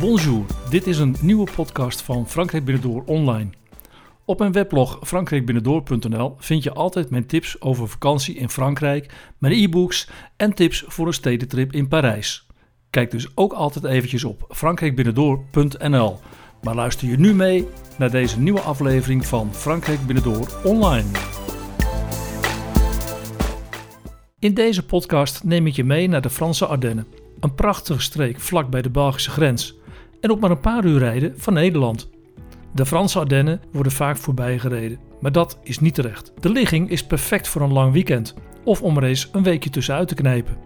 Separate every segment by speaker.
Speaker 1: Bonjour, dit is een nieuwe podcast van Frankrijk Binnendoor online. Op mijn weblog frankrijkbinnendoor.nl vind je altijd mijn tips over vakantie in Frankrijk, mijn e-books en tips voor een stedentrip in Parijs. Kijk dus ook altijd eventjes op frankrijkbinnendoor.nl. Maar luister je nu mee naar deze nieuwe aflevering van Frankrijk Binnendoor online. In deze podcast neem ik je mee naar de Franse Ardennen, een prachtige streek vlak bij de Belgische grens en op maar een paar uur rijden van Nederland. De Franse Ardennen worden vaak voorbij gereden, maar dat is niet terecht. De ligging is perfect voor een lang weekend of om er eens een weekje tussenuit te knijpen.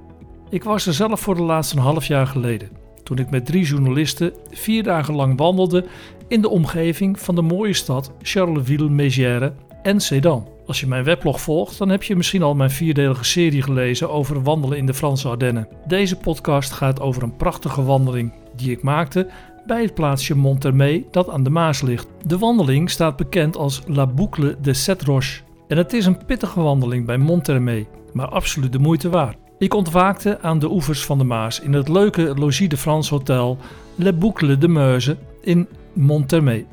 Speaker 1: Ik was er zelf voor de laatste een half jaar geleden, toen ik met drie journalisten vier dagen lang wandelde in de omgeving van de mooie stad Charleville-Mézières en Sedan. Als je mijn weblog volgt, dan heb je misschien al mijn vierdelige serie gelezen over wandelen in de Franse Ardennen. Deze podcast gaat over een prachtige wandeling die ik maakte bij het plaatsje Monthermé dat aan de Maas ligt. De wandeling staat bekend als La Boucle de Sept Roches en het is een pittige wandeling bij Monthermé, maar absoluut de moeite waard. Ik ontwaakte aan de oevers van de Maas in het leuke Logis de France Hotel Le Boucle de Meuse in Monthermé.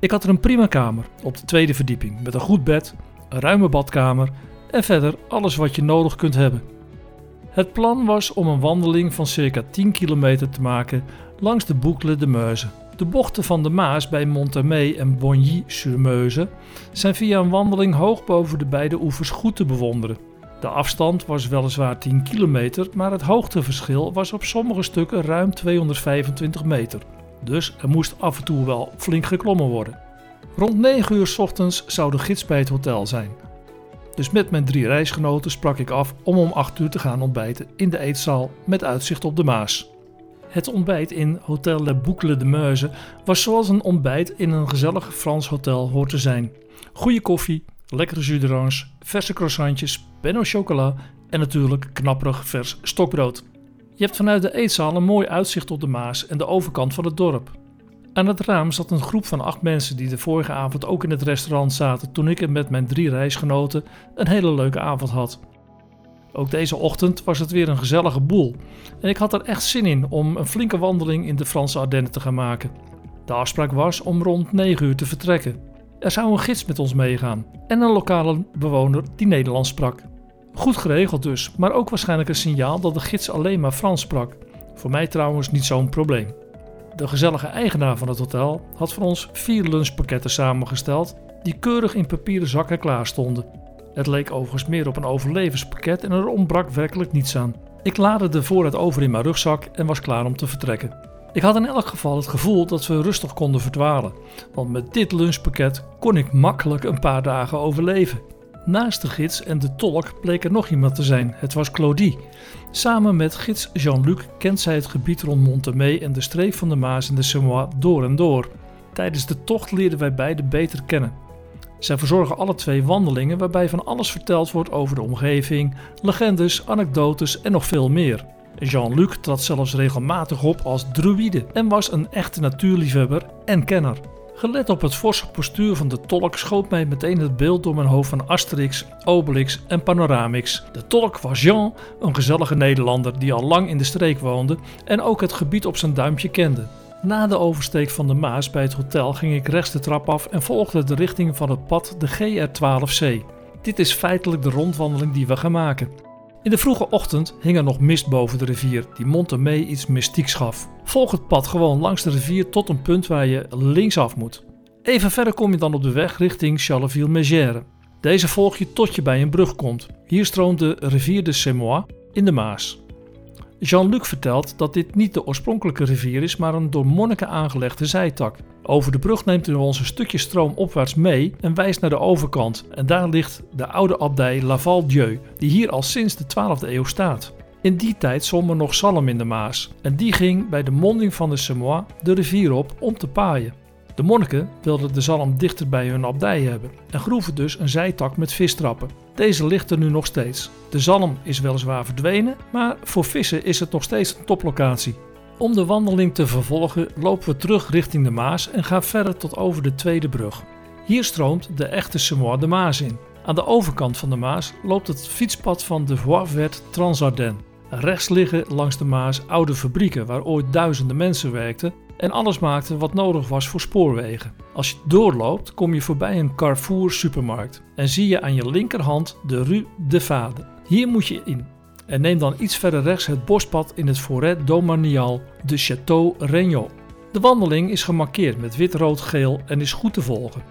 Speaker 1: Ik had er een prima kamer op de tweede verdieping met een goed bed, ruime badkamer en verder alles wat je nodig kunt hebben. Het plan was om een wandeling van circa 10 kilometer te maken langs de Boucle de Meuse. De bochten van de Maas bij Monthermé en Bogny-sur-Meuse zijn via een wandeling hoog boven de beide oevers goed te bewonderen. De afstand was weliswaar 10 kilometer, maar het hoogteverschil was op sommige stukken ruim 225 meter. Dus er moest af en toe wel flink geklommen worden. Rond 9 uur ochtends zou de gids bij het hotel zijn. Dus met mijn drie reisgenoten sprak ik af om om 8 uur te gaan ontbijten in de eetzaal met uitzicht op de Maas. Het ontbijt in Hotel Le Boucle de Meuse was zoals een ontbijt in een gezellig Frans hotel hoort te zijn. Goede koffie, lekkere jus d'orange, verse croissantjes, pen au chocola en natuurlijk knapperig vers stokbrood. Je hebt vanuit de eetzaal een mooi uitzicht op de Maas en de overkant van het dorp. Aan het raam zat een groep van acht mensen die de vorige avond ook in het restaurant zaten toen ik er met mijn drie reisgenoten een hele leuke avond had. Ook deze ochtend was het weer een gezellige boel en ik had er echt zin in om een flinke wandeling in de Franse Ardennen te gaan maken. De afspraak was om rond 9 uur te vertrekken. Er zou een gids met ons meegaan en een lokale bewoner die Nederlands sprak. Goed geregeld dus, maar ook waarschijnlijk een signaal dat de gids alleen maar Frans sprak. Voor mij trouwens niet zo'n probleem. De gezellige eigenaar van het hotel had voor ons vier lunchpakketten samengesteld die keurig in papieren zakken klaar stonden. Het leek overigens meer op een overlevenspakket en er ontbrak werkelijk niets aan. Ik laadde de voorraad over in mijn rugzak en was klaar om te vertrekken. Ik had in elk geval het gevoel dat we rustig konden verdwalen, want met dit lunchpakket kon ik makkelijk een paar dagen overleven. Naast de gids en de tolk bleek er nog iemand te zijn. Het was Claudie. Samen met gids Jean-Luc kent zij het gebied rond Montemé en de streek van de Maas en de Semois door en door. Tijdens de tocht leerden wij beiden beter kennen. Zij verzorgen alle twee wandelingen waarbij van alles verteld wordt over de omgeving, legendes, anekdotes en nog veel meer. Jean-Luc trad zelfs regelmatig op als druïde en was een echte natuurliefhebber en kenner. Gelet op het forse postuur van de tolk schoot mij meteen het beeld door mijn hoofd van Asterix, Obelix en Panoramix. De tolk was Jean, een gezellige Nederlander die al lang in de streek woonde en ook het gebied op zijn duimpje kende. Na de oversteek van de Maas bij het hotel ging ik rechts de trap af en volgde de richting van het pad de GR12C. Dit is feitelijk de rondwandeling die we gaan maken. In de vroege ochtend hing er nog mist boven de rivier die Montemé iets mystieks gaf. Volg het pad gewoon langs de rivier tot een punt waar je linksaf moet. Even verder kom je dan op de weg richting Charleville-Mézières. Deze volg je tot je bij een brug komt. Hier stroomt de rivier de Semois in de Maas. Jean-Luc vertelt dat dit niet de oorspronkelijke rivier is, maar een door monniken aangelegde zijtak. Over de brug neemt hij ons een stukje stroom opwaarts mee en wijst naar de overkant. En daar ligt de oude abdij Laval-Dieu, die hier al sinds de 12e eeuw staat. In die tijd zwom er nog zalm in de Maas en die ging bij de monding van de Semois de rivier op om te paaien. De monniken wilden de zalm dichter bij hun abdij hebben en groeven dus een zijtak met vistrappen. Deze ligt er nu nog steeds. De zalm is weliswaar verdwenen, maar voor vissen is het nog steeds een toplocatie. Om de wandeling te vervolgen lopen we terug richting de Maas en gaan verder tot over de Tweede Brug. Hier stroomt de echte Semois de Maas in. Aan de overkant van de Maas loopt het fietspad van de Voie Verte Transardennes. Rechts liggen langs de Maas oude fabrieken waar ooit duizenden mensen werkten en alles maakte wat nodig was voor spoorwegen. Als je doorloopt, kom je voorbij een Carrefour supermarkt en zie je aan je linkerhand de Rue de Vade. Hier moet je in en neem dan iets verder rechts het bospad in het Forêt Domanial de Château Regnault. De wandeling is gemarkeerd met wit, rood, geel en is goed te volgen.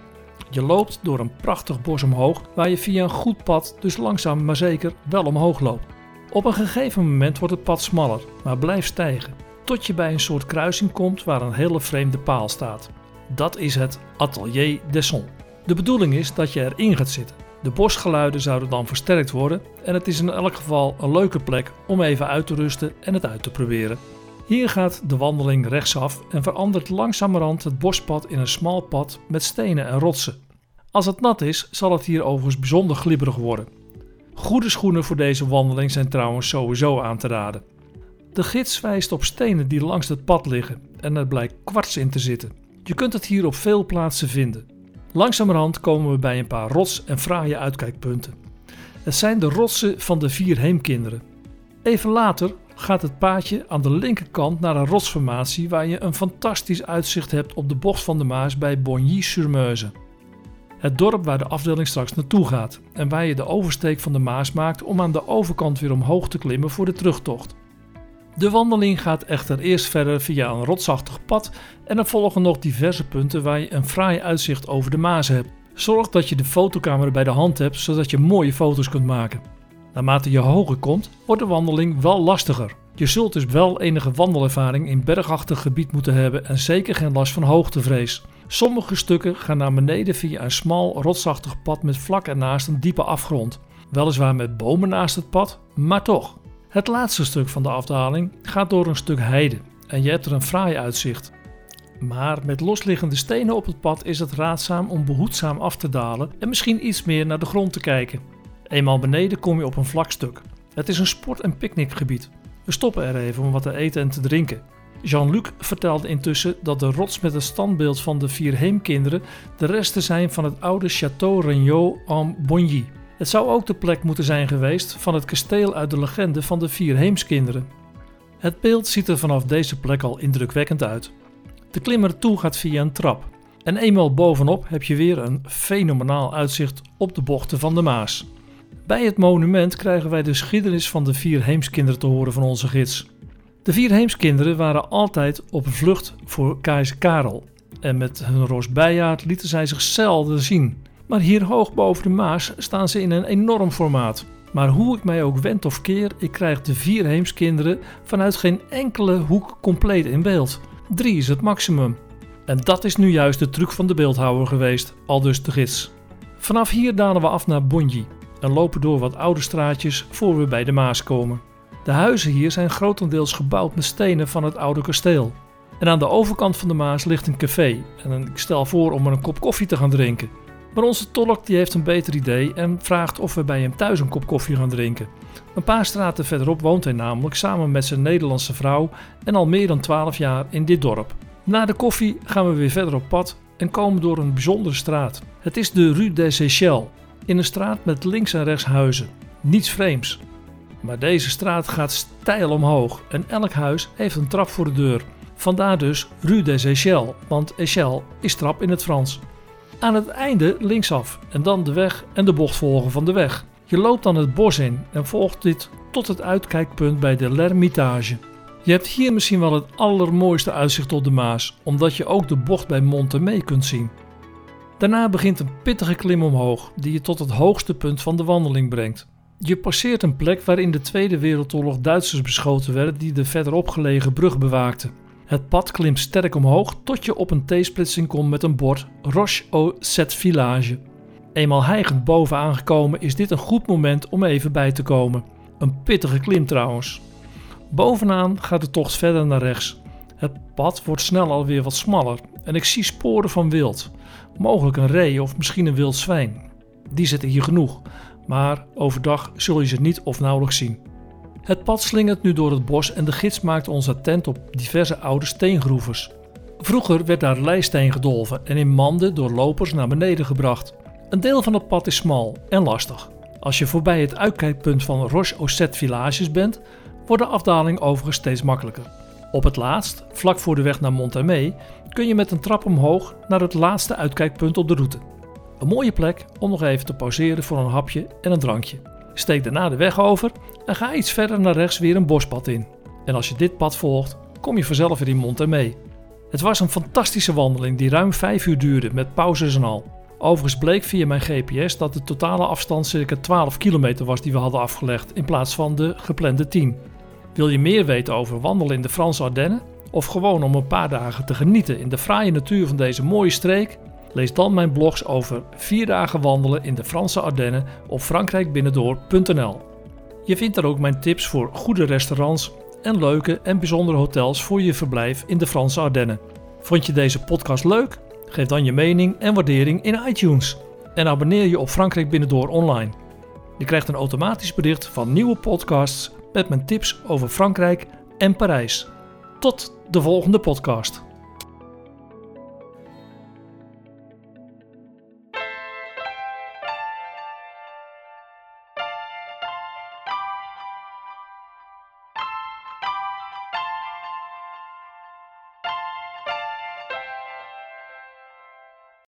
Speaker 1: Je loopt door een prachtig bos omhoog waar je via een goed pad, dus langzaam maar zeker, wel omhoog loopt. Op een gegeven moment wordt het pad smaller, maar blijft stijgen, tot je bij een soort kruising komt waar een hele vreemde paal staat. Dat is het Atelier des Sons. De bedoeling is dat je erin gaat zitten. De bosgeluiden zouden dan versterkt worden en het is in elk geval een leuke plek om even uit te rusten en het uit te proberen. Hier gaat de wandeling rechtsaf en verandert langzamerhand het bospad in een smal pad met stenen en rotsen. Als het nat is, zal het hier overigens bijzonder glibberig worden. Goede schoenen voor deze wandeling zijn trouwens sowieso aan te raden. De gids wijst op stenen die langs het pad liggen en er blijkt kwarts in te zitten. Je kunt het hier op veel plaatsen vinden. Langzamerhand komen we bij een paar rots- en fraaie uitkijkpunten. Het zijn de rotsen van de vier heemkinderen. Even later gaat het paadje aan de linkerkant naar een rotsformatie waar je een fantastisch uitzicht hebt op de bocht van de Maas bij Bogny-sur-Meuse. Het dorp waar de afdeling straks naartoe gaat en waar je de oversteek van de Maas maakt om aan de overkant weer omhoog te klimmen voor de terugtocht. De wandeling gaat echter eerst verder via een rotsachtig pad en er volgen nog diverse punten waar je een fraai uitzicht over de Maas hebt. Zorg dat je de fotocamera bij de hand hebt zodat je mooie foto's kunt maken. Naarmate je hoger komt, wordt de wandeling wel lastiger. Je zult dus wel enige wandelervaring in bergachtig gebied moeten hebben en zeker geen last van hoogtevrees. Sommige stukken gaan naar beneden via een smal, rotsachtig pad met vlak ernaast een diepe afgrond. Weliswaar met bomen naast het pad, maar toch. Het laatste stuk van de afdaling gaat door een stuk heide en je hebt er een fraai uitzicht. Maar met losliggende stenen op het pad is het raadzaam om behoedzaam af te dalen en misschien iets meer naar de grond te kijken. Eenmaal beneden kom je op een vlak stuk. Het is een sport- en picknickgebied. We stoppen er even om wat te eten en te drinken. Jean-Luc vertelde intussen dat de rots met het standbeeld van de vier heemkinderen de resten zijn van het oude Château Regnault en Bogny. Het zou ook de plek moeten zijn geweest van het kasteel uit de legende van de vier heemskinderen. Het beeld ziet er vanaf deze plek al indrukwekkend uit. De klimmer toe gaat via een trap. En eenmaal bovenop heb je weer een fenomenaal uitzicht op de bochten van de Maas. Bij het monument krijgen wij de geschiedenis van de vier heemskinderen te horen van onze gids. De vier heemskinderen waren altijd op vlucht voor keizer Karel. En met hun ros bijaard lieten zij zich zelden zien. Maar hier hoog boven de Maas staan ze in een enorm formaat. Maar hoe ik mij ook wend of keer, ik krijg de vier heemskinderen vanuit geen enkele hoek compleet in beeld. Drie is het maximum. En dat is nu juist de truc van de beeldhouwer geweest, al dus de gids. Vanaf hier dalen we af naar Bonji en lopen door wat oude straatjes voor we bij de Maas komen. De huizen hier zijn grotendeels gebouwd met stenen van het oude kasteel. En aan de overkant van de Maas ligt een café en ik stel voor om er een kop koffie te gaan drinken. Maar onze tolk die heeft een beter idee en vraagt of we bij hem thuis een kop koffie gaan drinken. Een paar straten verderop woont hij namelijk samen met zijn Nederlandse vrouw en al meer dan 12 jaar in dit dorp. Na de koffie gaan we weer verder op pad en komen door een bijzondere straat. Het is de Rue des Seychelles, in een straat met links en rechts huizen. Niets vreemds. Maar deze straat gaat steil omhoog en elk huis heeft een trap voor de deur. Vandaar dus Rue des Seychelles, want Echelles is trap in het Frans. Aan het einde linksaf en dan de weg en de bocht volgen van de weg. Je loopt dan het bos in en volgt dit tot het uitkijkpunt bij de L'Ermitage. Je hebt hier misschien wel het allermooiste uitzicht op de Maas, omdat je ook de bocht bij Montemee kunt zien. Daarna begint een pittige klim omhoog, die je tot het hoogste punt van de wandeling brengt. Je passeert een plek waar in de Tweede Wereldoorlog Duitsers beschoten werden die de verderop gelegen brug bewaakten. Het pad klimt sterk omhoog tot je op een T-splitsing komt met een bord Roche au Set Village. Eenmaal hijgend boven aangekomen is dit een goed moment om even bij te komen. Een pittige klim trouwens. Bovenaan gaat de tocht verder naar rechts. Het pad wordt snel alweer wat smaller en ik zie sporen van wild. Mogelijk een ree of misschien een wild zwijn. Die zitten hier genoeg, maar overdag zul je ze niet of nauwelijks zien. Het pad slingert nu door het bos en de gids maakt ons attent op diverse oude steengroeves. Vroeger werd daar leisteen gedolven en in manden door lopers naar beneden gebracht. Een deel van het pad is smal en lastig. Als je voorbij het uitkijkpunt van Roche Sept Villages bent, wordt de afdaling overigens steeds makkelijker. Op het laatst, vlak voor de weg naar Montemay, kun je met een trap omhoog naar het laatste uitkijkpunt op de route. Een mooie plek om nog even te pauzeren voor een hapje en een drankje. Steek daarna de weg over en ga iets verder naar rechts weer een bospad in. En als je dit pad volgt, kom je vanzelf weer in Montemay. Het was een fantastische wandeling die ruim 5 uur duurde met pauzes en al. Overigens bleek via mijn GPS dat de totale afstand circa 12 kilometer was die we hadden afgelegd in plaats van de geplande 10. Wil je meer weten over wandelen in de Franse Ardennen? Of gewoon om een paar dagen te genieten in de fraaie natuur van deze mooie streek? Lees dan mijn blogs over 4 dagen wandelen in de Franse Ardennen op frankrijkbinnendoor.nl. Je vindt daar ook mijn tips voor goede restaurants en leuke en bijzondere hotels voor je verblijf in de Franse Ardennen. Vond je deze podcast leuk? Geef dan je mening en waardering in iTunes. En abonneer je op Frankrijk Binnendoor online. Je krijgt een automatisch bericht van nieuwe podcasts met mijn tips over Frankrijk en Parijs. Tot de volgende podcast.